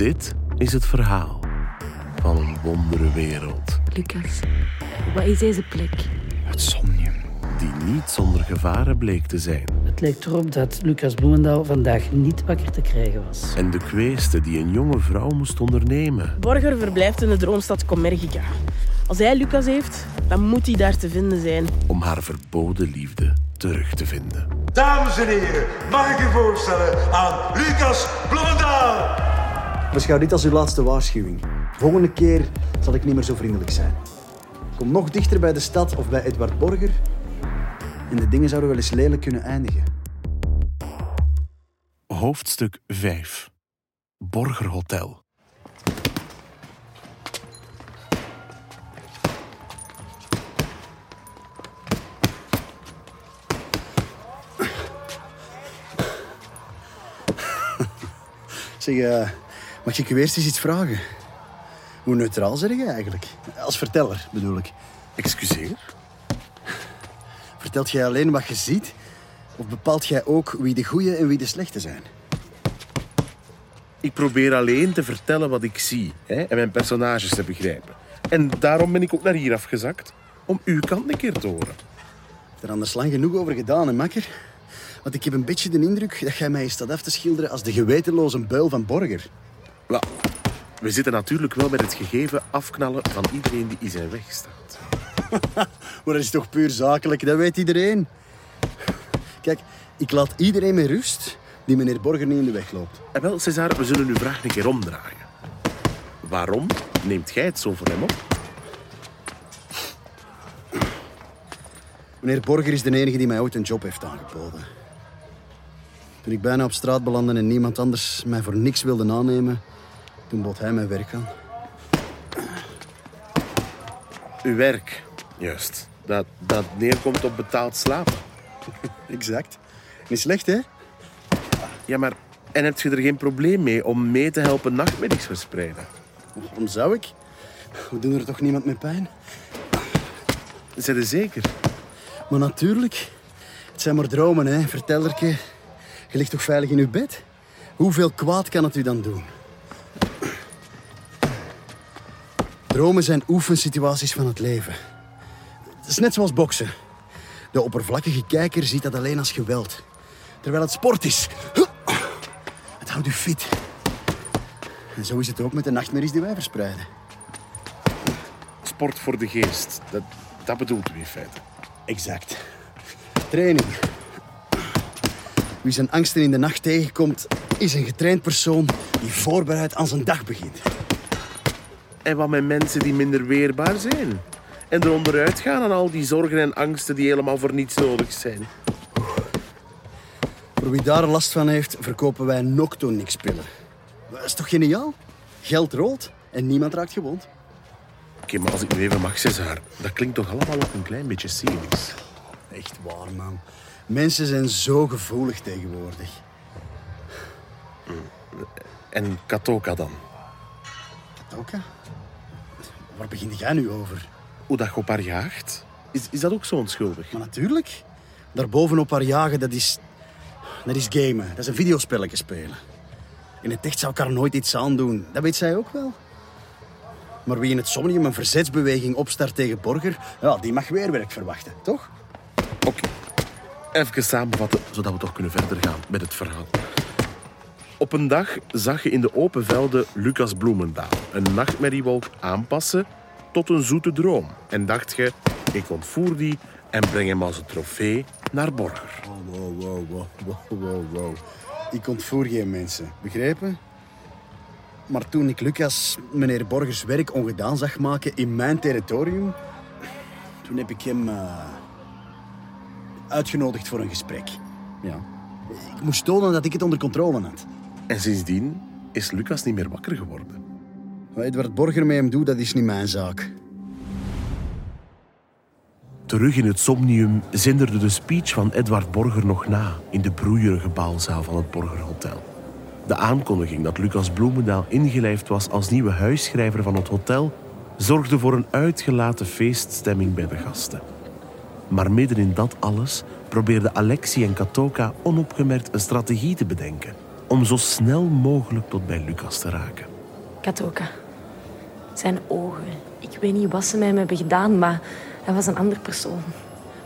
Dit is het verhaal van een wondere wereld Lucas, wat is deze plek? Het somnium. die niet zonder gevaren bleek te zijn. Het lijkt erop dat Lucas Bloemendaal vandaag niet wakker te krijgen was. En de kweeste die een jonge vrouw moest ondernemen. Borger verblijft in de droomstad Commergica. Als hij Lucas heeft, dan moet hij daar te vinden zijn. om haar verboden liefde terug te vinden. Dames en heren, mag ik u voorstellen aan Lucas Bloemendaal. Beschouw dit als uw laatste waarschuwing. Volgende keer zal ik niet meer zo vriendelijk zijn. Kom nog dichter bij de stad of bij Edward Borger. En de dingen zouden wel eens lelijk kunnen eindigen. Hoofdstuk 5. Borgerhotel. Zeg, eh, mag ik u eerst eens iets vragen? Hoe neutraal zeg je eigenlijk? Als verteller, bedoel ik. Excuseer? Vertelt jij alleen wat je ziet? Of bepaalt jij ook wie de goede en wie de slechte zijn? Ik probeer alleen te vertellen wat ik zie hè, en mijn personages te begrijpen. En daarom ben ik ook naar hier afgezakt, om uw kant een keer te horen. Ik heb er anders lang genoeg over gedaan, hè, makker? Want ik heb een beetje de indruk dat jij mij staat af te schilderen als de gewetenloze buil van Borger. We zitten natuurlijk wel met het gegeven afknallen van iedereen die in zijn weg staat. Maar dat is toch puur zakelijk, dat weet iedereen. Kijk, ik laat iedereen met rust die meneer Borger niet in de weg loopt. En wel, César, we zullen uw vraag een keer omdraaien. Waarom neemt jij het zo voor hem op? Meneer Borger is de enige die mij ooit een job heeft aangeboden. Toen ik bijna op straat belandde en niemand anders mij voor niks wilde aannemen, toen bood hij mijn werk aan. Uw werk, juist. Dat, dat neerkomt op betaald slapen. Exact. Niet slecht, hè? Ja, maar... En heb je er geen probleem mee om mee te helpen nachtmerries verspreiden? Waarom zou ik? We doen er toch niemand met pijn? Zijn er zeker? Maar natuurlijk. Het zijn maar dromen, hè, vertellerke. Je ligt toch veilig in uw bed? Hoeveel kwaad kan het u dan doen? Dromen zijn oefensituaties van het leven. Het is net zoals boksen. De oppervlakkige kijker ziet dat alleen als geweld. Terwijl het sport is. Het houdt u fit. En zo is het ook met de nachtmerries die wij verspreiden. Sport voor de geest. Dat, dat bedoelt u in feite. Exact. Training. Wie zijn angsten in de nacht tegenkomt, is een getraind persoon die voorbereid aan zijn dag begint. En wat met mensen die minder weerbaar zijn? En er onderuit gaan aan al die zorgen en angsten die helemaal voor niets nodig zijn. Voor wie daar last van heeft, verkopen wij Noctonix-pillen. Dat is toch geniaal? Geld rolt en niemand raakt gewond. Oké, maar als ik nu even mag, César, dat klinkt toch allemaal ook een klein beetje cynisch. Echt waar, man. Mensen zijn zo gevoelig tegenwoordig. En Katoka dan? Katoka? Waar begin jij nu over? Hoe dat je op haar jaagt? Is, is dat ook zo onschuldig? Maar natuurlijk. Daarbovenop haar jagen, dat is... Dat is gamen. Dat is een videospelletje spelen. In het echt zou ik haar nooit iets aandoen. Dat weet zij ook wel. Maar wie in het Somnium een verzetsbeweging opstart tegen Borger... Ja, die mag weerwerk verwachten, toch? Oké, even samenvatten, zodat we toch kunnen verder gaan met het verhaal. Op een dag zag je in de open velden Lucas Bloemendaal een nachtmerriewolk aanpassen tot een zoete droom. En dacht je, ik ontvoer die en breng hem als een trofee naar Borger. Wow, wow, wow, wow. Ik ontvoer geen mensen, begrepen? Maar toen ik Lucas meneer Borgers werk ongedaan zag maken in mijn territorium... Toen heb ik hem eh, uitgenodigd voor een gesprek. Ja. Ik moest tonen dat ik het onder controle had. En sindsdien is Lucas niet meer wakker geworden. Wat Edward Borger met hem doet, dat is niet mijn zaak. Terug in het Somnium zinderde de speech van Edward Borger nog na in de broeierige baalzaal van het Borgerhotel. De aankondiging dat Lucas Bloemendaal ingelijfd was als nieuwe huisschrijver van het hotel zorgde voor een uitgelaten feeststemming bij de gasten. Maar midden in dat alles probeerden Alexi en Katoka onopgemerkt een strategie te bedenken. Om zo snel mogelijk tot bij Lucas te raken. Katoka. Zijn ogen. Ik weet niet wat ze met hem hebben gedaan, maar hij was een ander persoon.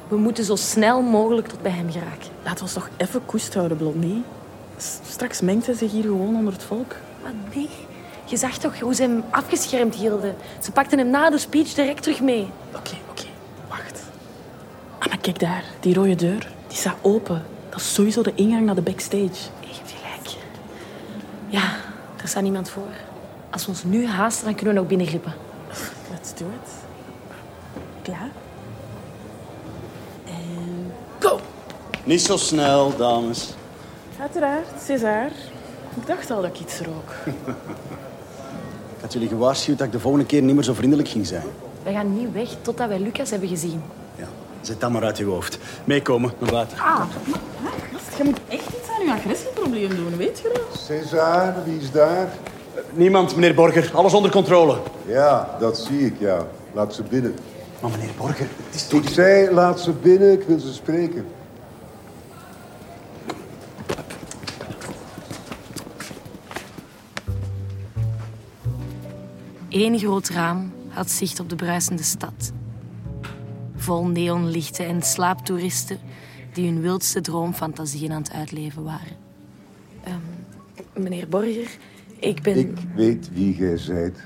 We moeten zo snel mogelijk tot bij hem geraken. Laten we ons toch even koest houden, Blondie. Straks mengt hij zich hier gewoon onder het volk. Maar nee, je zag toch hoe ze hem afgeschermd hielden. Ze pakten hem na de speech direct terug mee. Oké, oké, wacht. Ah, maar kijk daar, die rode deur. Die staat open. Dat is sowieso de ingang naar de backstage. Ja, er staat niemand voor. Als we ons nu haasten, dan kunnen we nog binnenglippen. Let's do it. Klaar? En go! Niet zo snel, dames. Uiteraard, César. Ik dacht al dat ik iets rook. Ik had jullie gewaarschuwd dat ik de volgende keer niet meer zo vriendelijk ging zijn. We gaan niet weg totdat wij Lucas hebben gezien. Ja, zet dat maar uit je hoofd. Meekomen, naar buiten. Gast, je moet echt iets aan je agressieprobleem doen, weet je dat? César, wie is daar? Niemand, meneer Borger. Alles onder controle. Ja, dat zie ik, ja. Laat ze binnen. Maar meneer Borger, het is toch... Ik zei, laat ze binnen, ik wil ze spreken. Eén groot raam had zicht op de bruisende stad. Vol neonlichten en slaaptoeristen die hun wildste droomfantasieën aan het uitleven waren. Meneer Borger, ik ben... Ik weet wie gij zijt.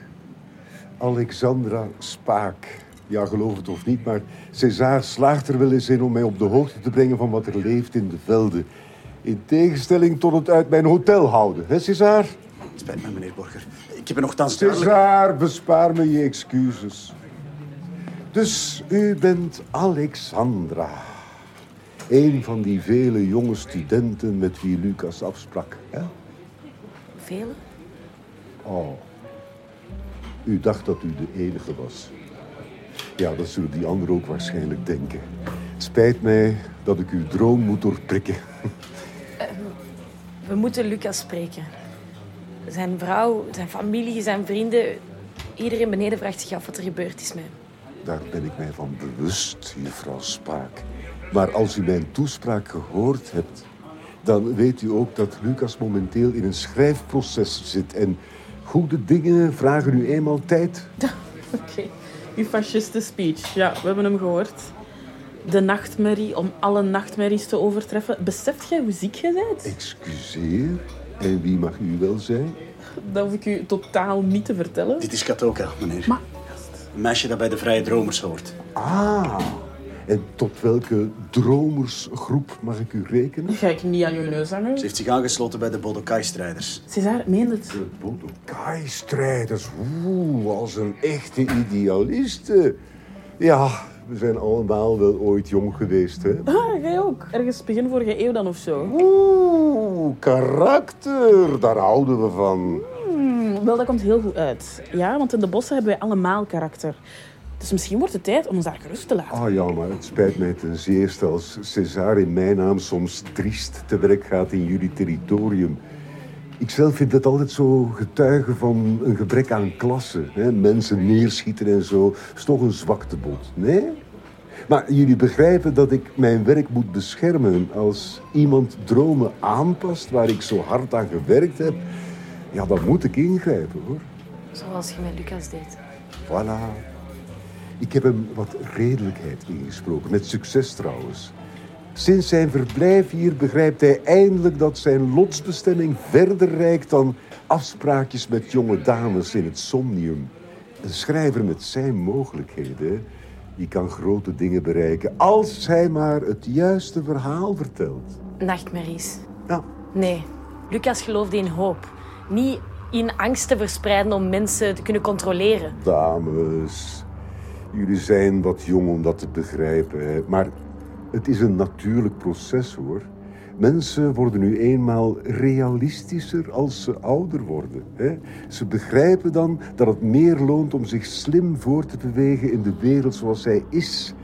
Alexandra Spaak. Ja, geloof het of niet, maar César slaagt er wel eens in om mij op de hoogte te brengen van wat er leeft in de velden. In tegenstelling tot het uit mijn hotel houden, hè, César? Het spijt me, meneer Borger. Ik heb er nogthans duidelijk... César, bespaar me je excuses. Dus u bent Alexandra. Een van die vele jonge studenten met wie Lucas afsprak. Hè? Oh. U dacht dat u de enige was. Ja, dat zullen die anderen ook waarschijnlijk denken. Spijt mij dat ik uw droom moet doorprikken. We moeten Lucas spreken. Zijn vrouw, zijn familie, zijn vrienden... Iedereen beneden vraagt zich af wat er gebeurd is met hem. Daar ben ik mij van bewust, juffrouw Spaak. Maar als u mijn toespraak gehoord hebt, dan weet u ook dat Lucas momenteel in een schrijfproces zit. En goede dingen vragen nu eenmaal tijd. Oké, uw fasciste speech. Ja, we hebben hem gehoord. De nachtmerrie om alle nachtmerries te overtreffen. Beseft jij hoe ziek jij bent? Excuseer, en wie mag u wel zijn? Dat hoef ik u totaal niet te vertellen. Dit is Katoka, meneer. Maar, Een meisje dat bij de Vrije Dromers hoort. Ah, en tot welke dromersgroep mag ik u rekenen? ga ik niet aan je neus hangen? Ze heeft zich aangesloten bij de Bodokai-strijders. César, meen het? De Bodokai-strijders. Oeh, als een echte idealiste. Ja, we zijn allemaal wel ooit jong geweest, hè? Ah, jij ook. Ergens begin vorige eeuw dan of zo. Oeh, karakter. Daar houden we van. Hmm, wel, dat komt heel goed uit. Ja, want in de bossen hebben wij allemaal karakter. Dus misschien wordt het tijd om ons daar gerust te laten. Ah ja, maar het spijt mij ten zeerste als César in mijn naam soms triest te werk gaat in jullie territorium. Ik zelf vind het altijd zo getuigen van een gebrek aan klasse. Hè? Mensen neerschieten en zo. is toch een zwaktebod. Nee? Maar jullie begrijpen dat ik mijn werk moet beschermen. Als iemand dromen aanpast waar ik zo hard aan gewerkt heb, ja, dan moet ik ingrijpen hoor. Zoals je met Lucas deed. Voilà. Ik heb hem wat redelijkheid ingesproken, met succes trouwens. Sinds zijn verblijf hier begrijpt hij eindelijk dat zijn lotsbestemming verder reikt dan afspraakjes met jonge dames in het somnium. Een schrijver met zijn mogelijkheden, die kan grote dingen bereiken als hij maar het juiste verhaal vertelt. Nachtmerries. Ja, Nee, Lucas geloofde in hoop. Niet in angst te verspreiden om mensen te kunnen controleren. Dames, jullie zijn wat jong om dat te begrijpen. Maar het is een natuurlijk proces hoor. Mensen worden nu eenmaal realistischer als ze ouder worden. Hè. Ze begrijpen dan dat het meer loont om zich slim voor te bewegen in de wereld zoals zij is,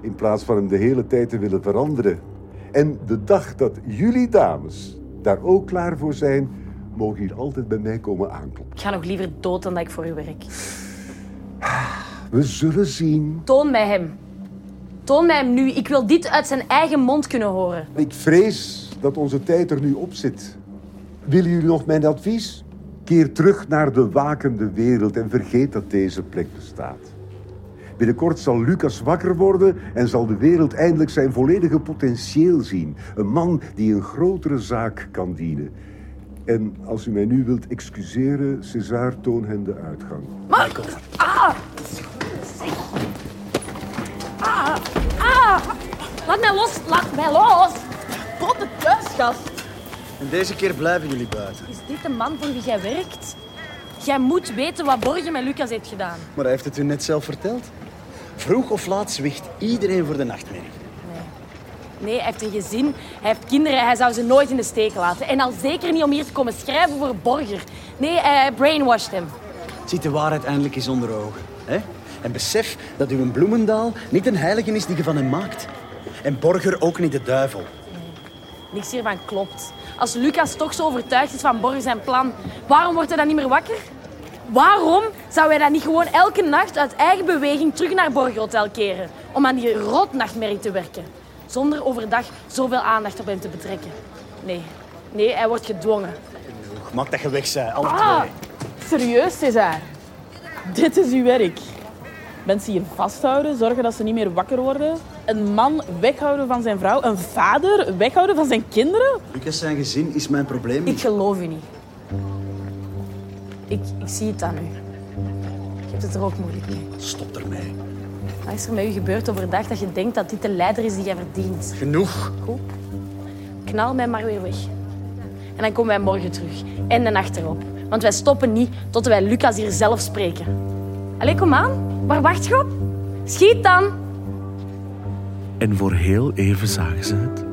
in plaats van hem de hele tijd te willen veranderen. En de dag dat jullie dames daar ook klaar voor zijn, mogen hier altijd bij mij komen aankloppen. Ik ga nog liever dood dan dat ik voor u werk. We zullen zien. Toon mij hem. Toon mij hem nu. Ik wil dit uit zijn eigen mond kunnen horen. Ik vrees dat onze tijd er nu op zit. Willen jullie nog mijn advies? Keer terug naar de wakende wereld en vergeet dat deze plek bestaat. Binnenkort zal Lucas wakker worden en zal de wereld eindelijk zijn volledige potentieel zien. Een man die een grotere zaak kan dienen. En als u mij nu wilt excuseren, César, toon hen de uitgang. Laat mij los, laat mij los! Potte thuisgast. En deze keer blijven jullie buiten. Is dit de man voor wie jij werkt? Jij moet weten wat Borgen met Lucas heeft gedaan. Maar hij heeft het u net zelf verteld. Vroeg of laat zwicht iedereen voor de nachtmerrie. Nee, hij heeft een gezin, hij heeft kinderen, hij zou ze nooit in de steek laten. En al zeker niet om hier te komen schrijven voor Borger. Nee, hij brainwashed hem. Ziet de waarheid eindelijk eens onder ogen. Hè? En besef dat uw Bloemendaal niet een heilige is die je van hem maakt. En Borger ook niet de duivel. Niks hiervan klopt. Als Lucas toch zo overtuigd is van Borger zijn plan, waarom wordt hij dan niet meer wakker? Waarom zou hij dan niet gewoon elke nacht uit eigen beweging terug naar Borger Hotel keren? Om aan die rotnachtmerrie te werken. Zonder overdag zoveel aandacht op hem te betrekken. Nee, nee, hij wordt gedwongen. Genoeg, maak dat je weg bent, alle Ah, serieus, César. Dit is uw werk. Mensen hier vasthouden, zorgen dat ze niet meer wakker worden. Een man weghouden van zijn vrouw. Een vader weghouden van zijn kinderen. Lucas zijn gezin is mijn probleem Ik geloof u niet. Ik, ik zie het aan u. Je hebt het er ook moeilijk mee. Stop ermee. Wat is er met u gebeurd overdag dat je denkt dat dit de leider is die jij verdient? Genoeg. Goed. Knal mij maar weer weg. En dan komen wij morgen terug. En de nacht erop. Want wij stoppen niet tot wij Lucas hier zelf spreken. Allee, kom aan. Waar wacht je op? Schiet dan. En voor heel even zagen ze het.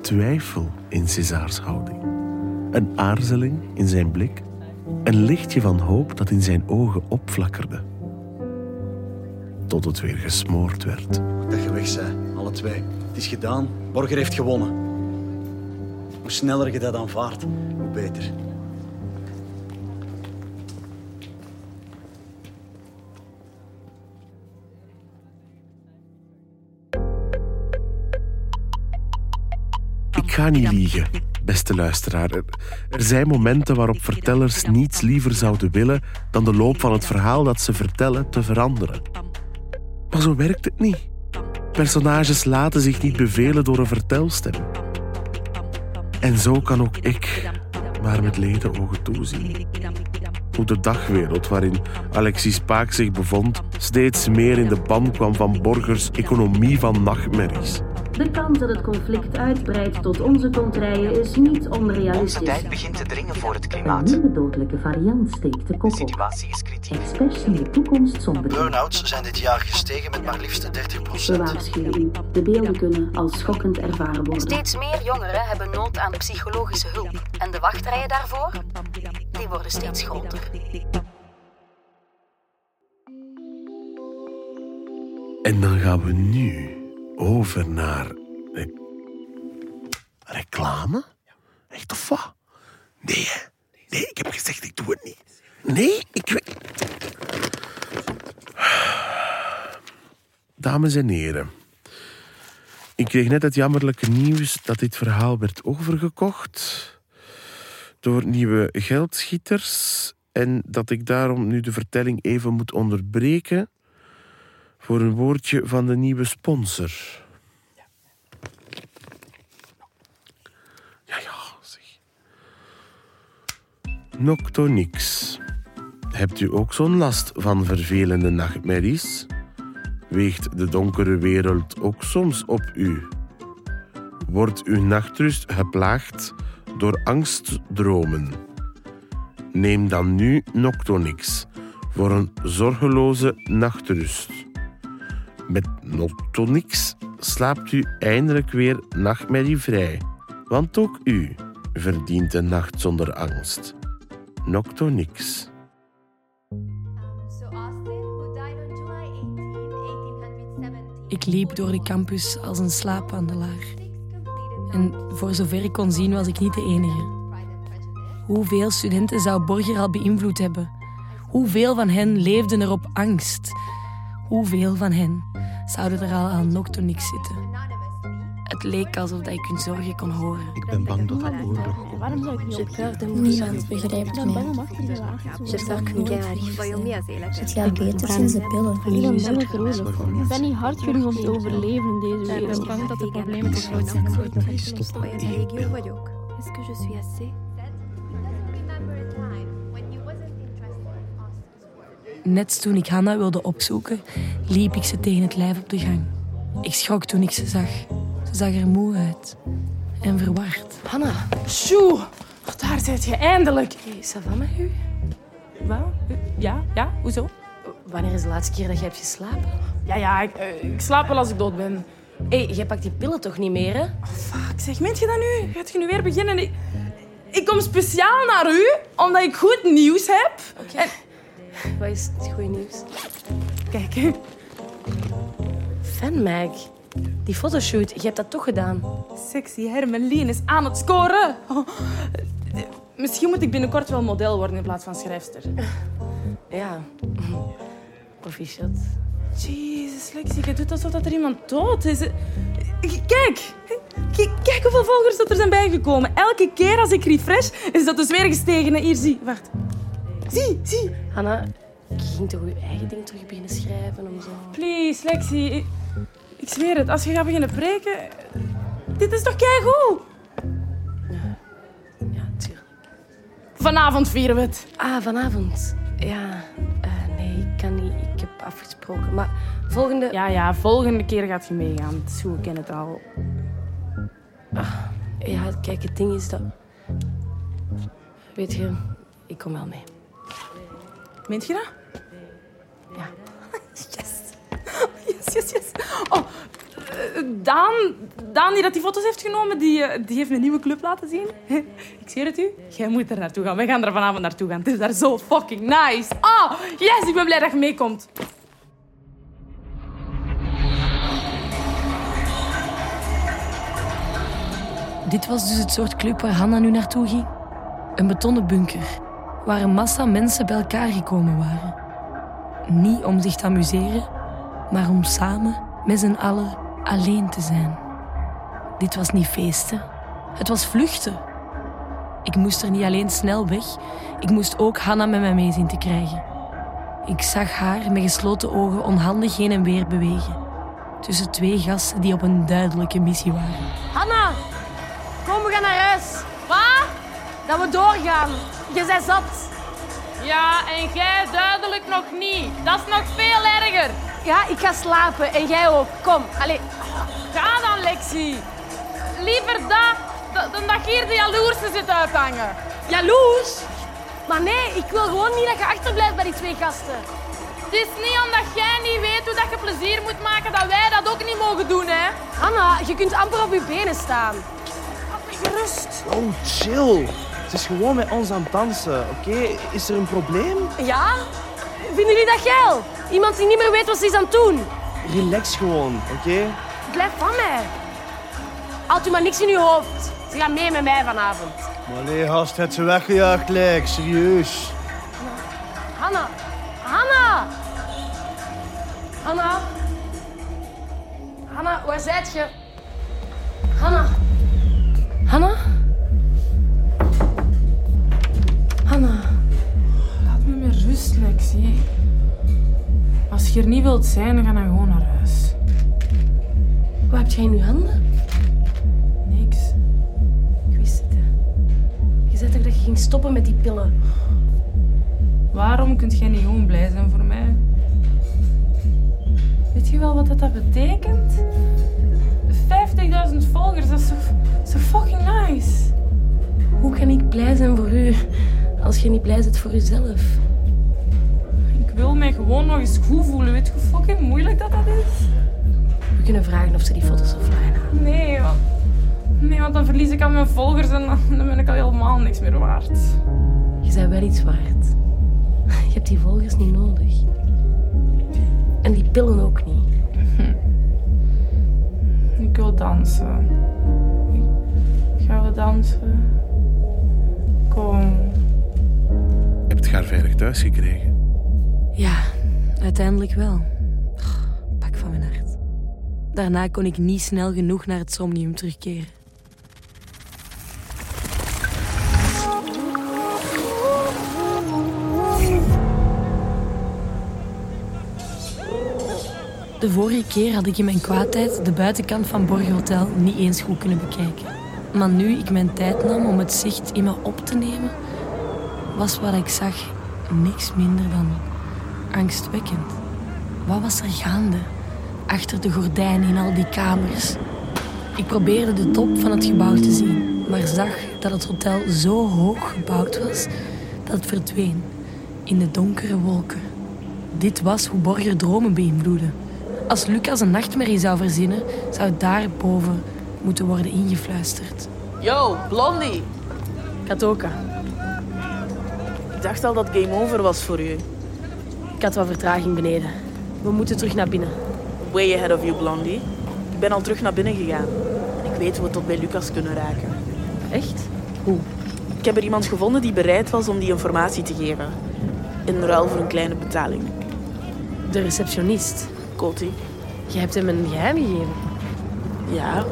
Twijfel in Césars houding. Een aarzeling in zijn blik. Een lichtje van hoop dat in zijn ogen opflakkerde. Tot het weer gesmoord werd. Dat je weg bent, alle twee. Het is gedaan. Borger heeft gewonnen. Hoe sneller je dat aanvaardt, hoe beter. Ik ga niet liegen, beste luisteraar. Er, er zijn momenten waarop vertellers niets liever zouden willen dan de loop van het verhaal dat ze vertellen te veranderen. Maar zo werkt het niet. Personages laten zich niet bevelen door een vertelstem. En zo kan ook ik maar met leden ogen toezien. Hoe de dagwereld waarin Alexis Paak zich bevond steeds meer in de ban kwam van Borgers economie van nachtmerries. De kans dat het conflict uitbreidt tot onze contraien is niet Onze onrealistisch. tijd begint te dringen voor het Een klimaat. nieuwe dodelijke variant steekt de De kop op. situatie is kritiek. Experts zien de toekomst somber. Burn-outs zijn dit jaar gestegen met maar liefst 30 We waarschuwen u. De beelden kunnen als schokkend ervaren worden. Steeds meer jongeren hebben nood aan psychologische hulp. En de wachtrijen daarvoor, die worden steeds groter. En dan gaan we nu over naar re- reclame. Echt of wat? Nee? Nee, ik heb gezegd, ik doe het niet. Nee, ik weet... Dames en heren. Ik kreeg net het jammerlijke nieuws dat dit verhaal werd overgekocht door nieuwe geldschieters en dat ik daarom nu de vertelling even moet onderbreken voor een woordje van de nieuwe sponsor. Ja, ja, zeg. Noctonix. Hebt u ook zo'n last van vervelende nachtmerries? Weegt de donkere wereld ook soms op u? Wordt uw nachtrust geplaagd door angstdromen? Neem dan nu Noctonix voor een zorgeloze nachtrust. Met Noctonix slaapt u eindelijk weer nachtmerrievrij. Want ook u verdient een nacht zonder angst. Noctonix. Ik liep door de campus als een slaapwandelaar. En voor zover ik kon zien was ik niet de enige. Hoeveel studenten zou Borger al beïnvloed hebben? Hoeveel van hen leefden er op angst? Hoeveel van hen zouden er al aan Noctonix zitten? Het Het leek alsof dat ik hun zorgen kon horen. Ik ben bang dat er oorlog komt. Waarom zou ik niet opgeven? Niemand begrijpt mij. Que Miguel arrive. Het gaat beter sinds de pillen. Ik ben bang voor. Ik ben niet hard genoeg om te overleven in deze wereld. Ik ben bang dat de problemen te groot zijn. Est-ce que je suis assez Net toen ik Hanna wilde opzoeken, liep ik ze tegen het lijf op de gang. Ik schrok toen ik ze zag. Ze zag er moe uit en verward. Hanna, sjoe, daar zit je eindelijk. Hey, ça va met u? Wat? Ja, ja, hoezo? Wanneer is de laatste keer dat je hebt geslapen? Ja, ja, ik, eh, ik slaap wel als ik dood ben. Hé, hey, jij pakt die pillen toch niet meer, hè? Fuck, zeg, meent je dat nu? Gaat je nu weer beginnen? Ik, ik kom speciaal naar u, omdat ik goed nieuws heb. Oké. Wat is het goede nieuws? Kijk, hè. Fan Mag, die fotoshoot, je hebt dat toch gedaan? Sexy Hermelien is aan het scoren. Oh. Misschien moet ik binnenkort wel model worden in plaats van schrijfster. Ja, proficiat. Jezus, Lexie, je doet alsof dat er iemand dood is. Kijk, Kijk, kijk hoeveel volgers dat er zijn bijgekomen. Elke keer als ik refresh, is dat dus weer gestegen. Hier, zie. Wacht. Zie, zie. Hanna, je ging toch je eigen ding terug beginnen schrijven om zo... Please, Lexie. Ik, ik zweer het, als je gaat beginnen preken... Dit is toch keigoed? Ja, ja, tuurlijk. Vanavond vieren we het. Ah, vanavond. Ja, eh, nee, ik kan niet. Ik heb afgesproken. Maar volgende... Ja, ja, volgende keer gaat je meegaan. Het is goed, ik ken het al. Ah, ja, kijk, het ding is dat... Weet je, ik kom wel mee. Meent je dat? Ja. Yes. Yes, yes, yes. Oh, eh, Daan, Daan die dat die foto's heeft genomen, die, eh, die heeft een nieuwe club laten zien. Ik zweer het u, jij moet er naartoe gaan. Wij gaan er vanavond naartoe gaan. Het is daar zo fucking nice. Oh, yes, ik ben blij dat je meekomt. Dit was dus het soort club waar Hanna nu naartoe ging. Een betonnen bunker, waar een massa mensen bij elkaar gekomen waren. Niet om zich te amuseren, maar om samen, met z'n allen, alleen te zijn. Dit was niet feesten, het was vluchten. Ik moest er niet alleen snel weg, ik moest ook Hanna met mij mee zien te krijgen. Ik zag haar met gesloten ogen onhandig heen en weer bewegen. Tussen twee gasten die op een duidelijke missie waren. Hanna, kom, we gaan naar huis. Wat? Dat we doorgaan. Je bent zat. Ja, en jij duidelijk nog niet. Dat is nog veel erger. Ja, ik ga slapen en jij ook. Kom, allee. Ga dan, Lexie. Liever dat, dan dat je hier de jaloerse zit uithangen. Jaloers? Maar nee, ik wil gewoon niet dat je achterblijft bij die twee gasten. Het is niet omdat jij niet weet hoe dat je plezier moet maken dat wij dat ook niet mogen doen, hè? Anna, je kunt amper op je benen staan. Gerust. Oh, chill. Het is gewoon met ons aan het dansen, oké? Is er een probleem? Ja? Vinden jullie dat geil? Iemand die niet meer weet wat ze is aan het doen. Relax gewoon, oké? Blijf van mij. Haalt u maar niks in uw hoofd. Ze gaan mee met mij vanavond. Maar nee, gast, het ze weggejaagd, lijk. Serieus. Hanna. Hanna. Hanna. Hanna, waar zijt je? Hanna? Me met rust, Lexie. Als je er niet wilt zijn, dan ga dan gewoon naar huis. Wat heb jij in je handen? Niks. Ik wist het. hè. Je zei toch dat je ging stoppen met die pillen? Waarom kunt jij niet gewoon blij zijn voor mij? Weet je wel wat dat, dat betekent? 50.000 volgers, dat is zo, zo fucking nice. Hoe kan ik blij zijn voor u als je niet blij bent voor jezelf? Ik wil mij gewoon nog eens goed voelen. Weet je hoe fucking moeilijk dat dat is? We kunnen vragen of ze die foto's offline halen. Nee, want, nee, want dan verlies ik al mijn volgers en dan, dan ben ik al helemaal niks meer waard. Je bent wel iets waard. Je hebt die volgers niet nodig. En die pillen ook niet. Ik wil dansen. Gaan we dansen? Kom. Je hebt haar veilig thuis gekregen. Ja, uiteindelijk wel. Pak van mijn hart. Daarna kon ik niet snel genoeg naar het somnium terugkeren. De vorige keer had ik in mijn kwaadheid de buitenkant van Borg Hotel niet eens goed kunnen bekijken. Maar nu ik mijn tijd nam om het zicht in me op te nemen, was wat ik zag niks minder dan angstwekkend. Wat was er gaande achter de gordijnen in al die kamers? Ik probeerde de top van het gebouw te zien, maar zag dat het hotel zo hoog gebouwd was dat het verdween in de donkere wolken. Dit was hoe Borger dromen beïnvloedde. Als Lucas een nachtmerrie zou verzinnen, zou daarboven moeten worden ingefluisterd. Yo, Blondie. Katoka, Ik dacht al dat game over was voor u. ik had wat vertraging beneden. We moeten terug naar binnen. Way ahead of you, Blondie. Ik ben al terug naar binnen gegaan. Ik weet hoe we tot bij Lucas kunnen raken. Echt? Hoe? Ik heb er iemand gevonden die bereid was om die informatie te geven. In ruil voor een kleine betaling. De receptionist. Koti. Je hebt hem een geheim gegeven. Ja,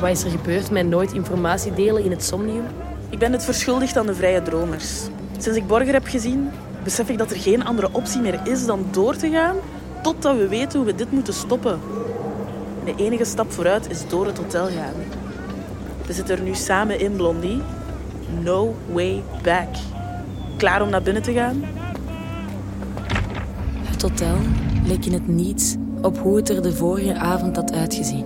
Wat is er gebeurd met nooit informatie delen in het somnium? ik ben het verschuldigd aan de vrije dromers. Sinds ik Borger heb gezien, besef ik dat er geen andere optie meer is dan door te gaan totdat we weten hoe we dit moeten stoppen. En de enige stap vooruit is door het hotel gaan. We zitten er nu samen in, Blondie. No way back. Klaar om naar binnen te gaan? Het hotel leek in het niets op hoe het er de vorige avond had uitgezien.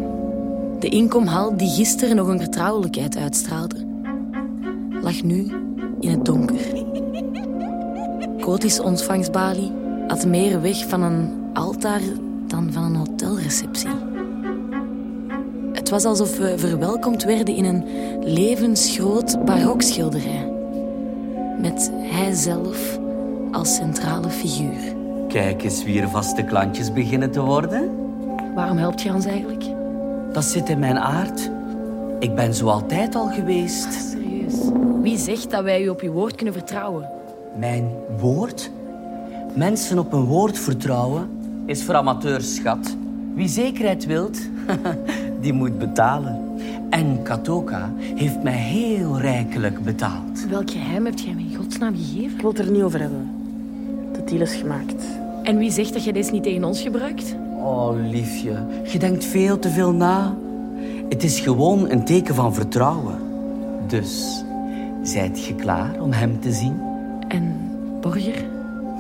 De inkomhal die gisteren nog een vertrouwelijkheid uitstraalde, lag nu in het donker. Koti's ontvangstbalie had meer weg van een altaar dan van een hotelreceptie. Het was alsof we verwelkomd werden in een levensgroot barokschilderij. Met hijzelf als centrale figuur. Kijk eens wie er vaste klantjes beginnen te worden. Waarom helpt je ons eigenlijk? Dat zit in mijn aard. Ik ben zo altijd al geweest. Serieus. Wie zegt dat wij u op uw woord kunnen vertrouwen? Mijn woord? Mensen op een woord vertrouwen is voor amateurs, schat. Wie zekerheid wilt, die moet betalen. En Katoka heeft mij heel rijkelijk betaald. Welk geheim hebt jij me in godsnaam gegeven? Ik wil het er niet over hebben. De deal is gemaakt. En wie zegt dat jij deze niet tegen ons gebruikt? Oh, liefje, je denkt veel te veel na. Het is gewoon een teken van vertrouwen. Dus, zijt je klaar om hem te zien? En Borger?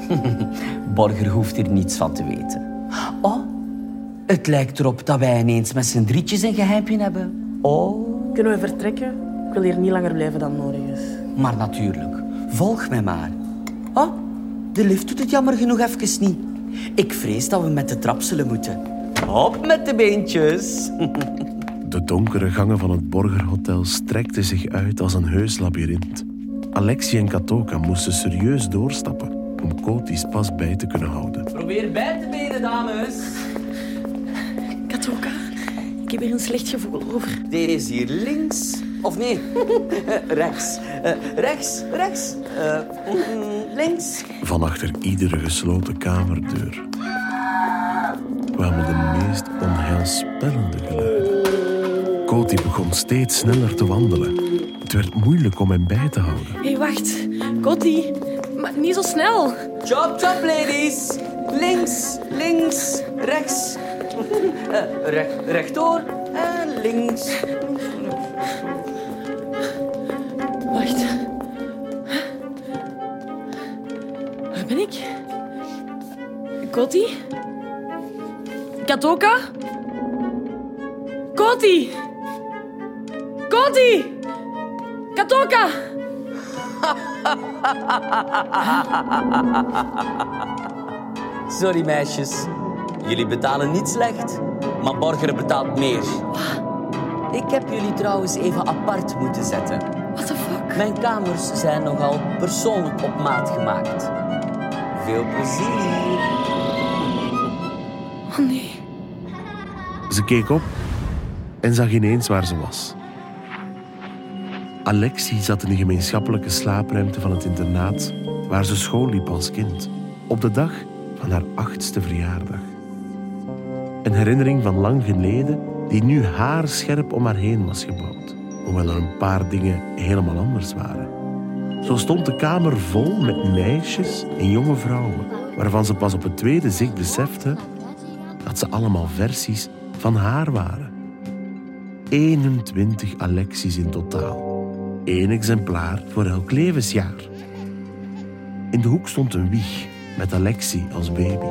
Borger hoeft hier niets van te weten. Oh, het lijkt erop dat wij ineens met z'n drietjes een geheimpje hebben. Oh. Kunnen we vertrekken? Ik wil hier niet langer blijven dan nodig is. Maar natuurlijk, volg mij maar. Oh, de lift doet het jammer genoeg even niet. Ik vrees dat we met de trap zullen moeten. Op met de beentjes. De donkere gangen van het Borgerhotel strekten zich uit als een heus labyrint. Alexi en Katoka moesten serieus doorstappen om Koti's pas bij te kunnen houden. Probeer bij te benen, dames. Katoka, ik heb hier een slecht gevoel over. Deze hier links. Of nee, rechts. Eh, rechts, rechts. Eh, mm, links. Van achter iedere gesloten kamerdeur kwamen de meest onheilspellende geluiden. Koti begon steeds sneller te wandelen. Het werd moeilijk om hem bij te houden. Hé, hey, wacht. Kotti, maar niet zo snel. Chop, chop, ladies. Links, links, rechts. Eh, recht, rechtdoor en links. Wacht. Waar ben ik? Kotti? Katoka? Koti! Koti! Katoka! Sorry, meisjes. Jullie betalen niet slecht, maar Borger betaalt meer. Ik heb jullie trouwens even apart moeten zetten. What the fuck? Mijn kamers zijn nogal persoonlijk op maat gemaakt. Veel plezier. Oh nee. Ze keek op en zag ineens waar ze was. Alexie zat in de gemeenschappelijke slaapruimte van het internaat waar ze school liep als kind, op de dag van haar achtste verjaardag. Een herinnering van lang geleden die nu haarscherp om haar heen was gebouwd. Hoewel er een paar dingen helemaal anders waren. Zo stond de kamer vol met meisjes en jonge vrouwen, waarvan ze pas op het tweede zicht besefte dat ze allemaal versies van haar waren. 21 Alexi's in totaal. Eén exemplaar voor elk levensjaar. In de hoek stond een wieg met Alexi als baby.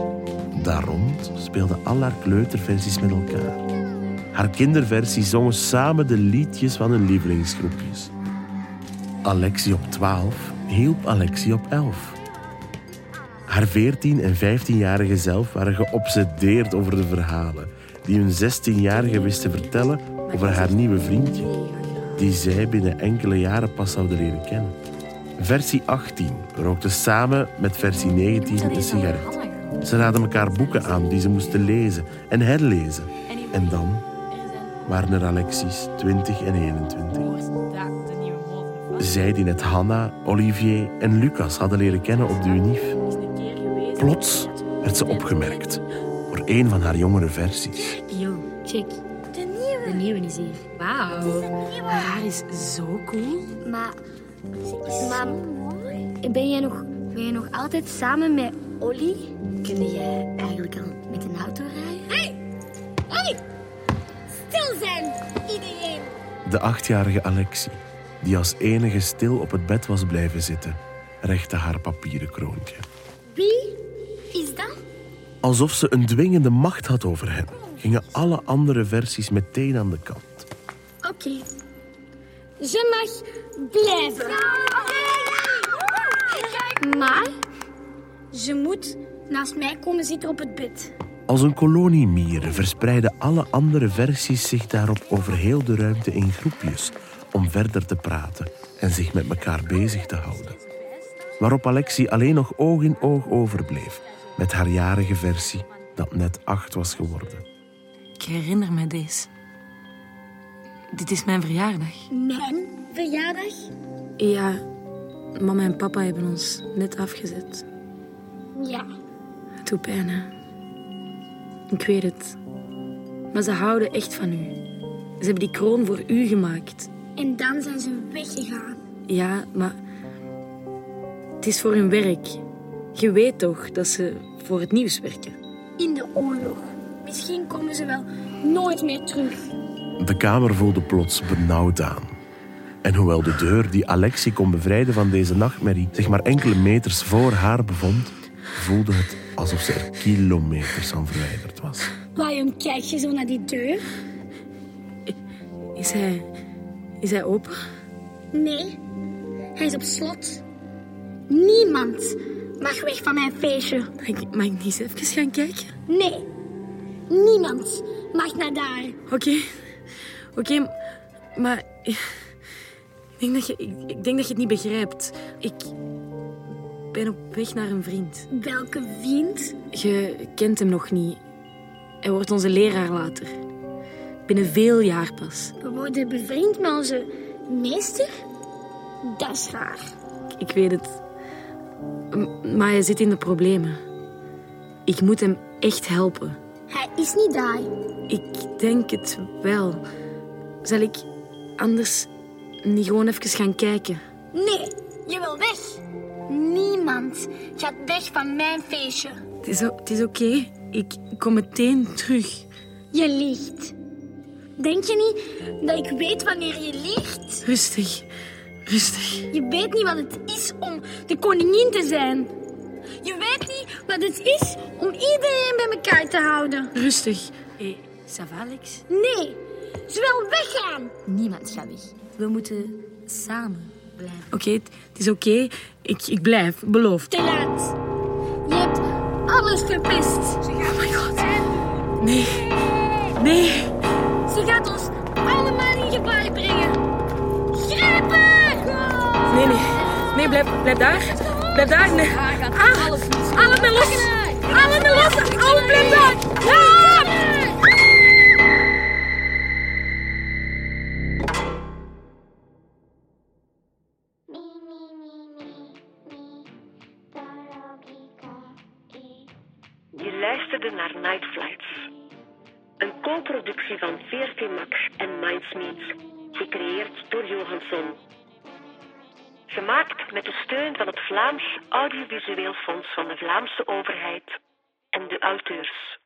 Daar rond speelden al haar kleuterversies met elkaar. Haar kinderversies zongen samen de liedjes van hun lievelingsgroepjes. Alexi op 12 hielp Alexi op 11. Haar 14 en 15-jarige zelf waren geobsedeerd over de verhalen die hun 16-jarige wist te vertellen over haar nieuwe vriendje, die zij binnen enkele jaren pas zouden leren kennen. Versie 18 rookte samen met versie 19 een sigaret. Ze raden elkaar boeken aan die ze moesten lezen en herlezen. En dan waren er Alexis 20 en 21. Zij die net Hanna, Olivier en Lucas hadden leren kennen op de Unief. Plots werd ze opgemerkt door een van haar jongere versies. Yo, check. De nieuwe. Is hier. Wauw. Haar is zo cool. Maar, mam, ben jij, nog, ben jij nog altijd samen met Olly? Kun jij eigenlijk al met een auto rijden? Hey! Hey! Stil zijn, iedereen! De achtjarige Alexie, die als enige stil op het bed was blijven zitten, rechtte haar papieren kroontje. Wie is dat? Alsof ze een dwingende macht had over hem, gingen alle andere versies meteen aan de kant. Oké. Ze mag blijven. Maar ze moet naast mij komen zitten op het bed. Als een kolonie mieren verspreidden alle andere versies zich daarop over heel de ruimte in groepjes om verder te praten en zich met elkaar bezig te houden. Waarop Alexie alleen nog oog in oog overbleef met haar jarige versie dat net acht was geworden. Ik herinner me deze. Dit is mijn verjaardag. Mijn verjaardag? Ja, mama en papa hebben ons net afgezet. Ja. Het doet pijn, hè? Ik weet het. Maar ze houden echt van u. Ze hebben die kroon voor u gemaakt. En dan zijn ze weggegaan. Ja, maar het is voor hun werk. Je weet toch dat ze voor het nieuws werken. In de oorlog. Misschien komen ze wel nooit meer terug. De kamer voelde plots benauwd aan. En hoewel de deur die Alexie kon bevrijden van deze nachtmerrie zich maar enkele meters voor haar bevond, voelde het alsof ze er kilometers van verwijderd was. Waarom kijk je zo naar die deur? Is hij... Is hij open? Nee, hij is op slot. Niemand mag weg van mijn feestje. Mag ik, mag ik niet eens even gaan kijken? Nee, niemand mag naar daar. Oké. Oké, maar... Ik denk, dat je, ik, ik denk dat je het niet begrijpt. Ik ben op weg naar een vriend. Welke vriend? Je kent hem nog niet. Hij wordt onze leraar later. Binnen veel jaar pas. We worden bevriend met onze meester? Dat is raar. Ik weet het. M- Maar hij zit in de problemen. Ik moet hem echt helpen. Hij is niet daar. Ik denk het wel. Zal ik anders niet gewoon even gaan kijken? Nee, je wil weg. Niemand gaat weg van mijn feestje. Het is, o- het is oké. Ik kom meteen terug. Je liegt. Denk je niet dat ik weet wanneer je liegt? Rustig. Rustig. Je weet niet wat het is om de koningin te zijn. Je weet niet wat het is om iedereen bij elkaar te houden. Rustig. Hé, ça va, Alex? Nee, ze wil weggaan. Niemand gaat weg. We moeten samen blijven. Oké, het het is oké. Ik, ik blijf, beloofd. Te laat. Je hebt alles verpest. Oh my god. Nee. Nee. Ze gaat ons allemaal in gevaar brengen. Grijpen! Nee, nee. Nee, blijf, blijf daar. Blijf daar. Ah, Alle me los. Alle me los. Alle blijf daar. Ja! Vlaams Audiovisueel Fonds van de Vlaamse overheid en de auteurs.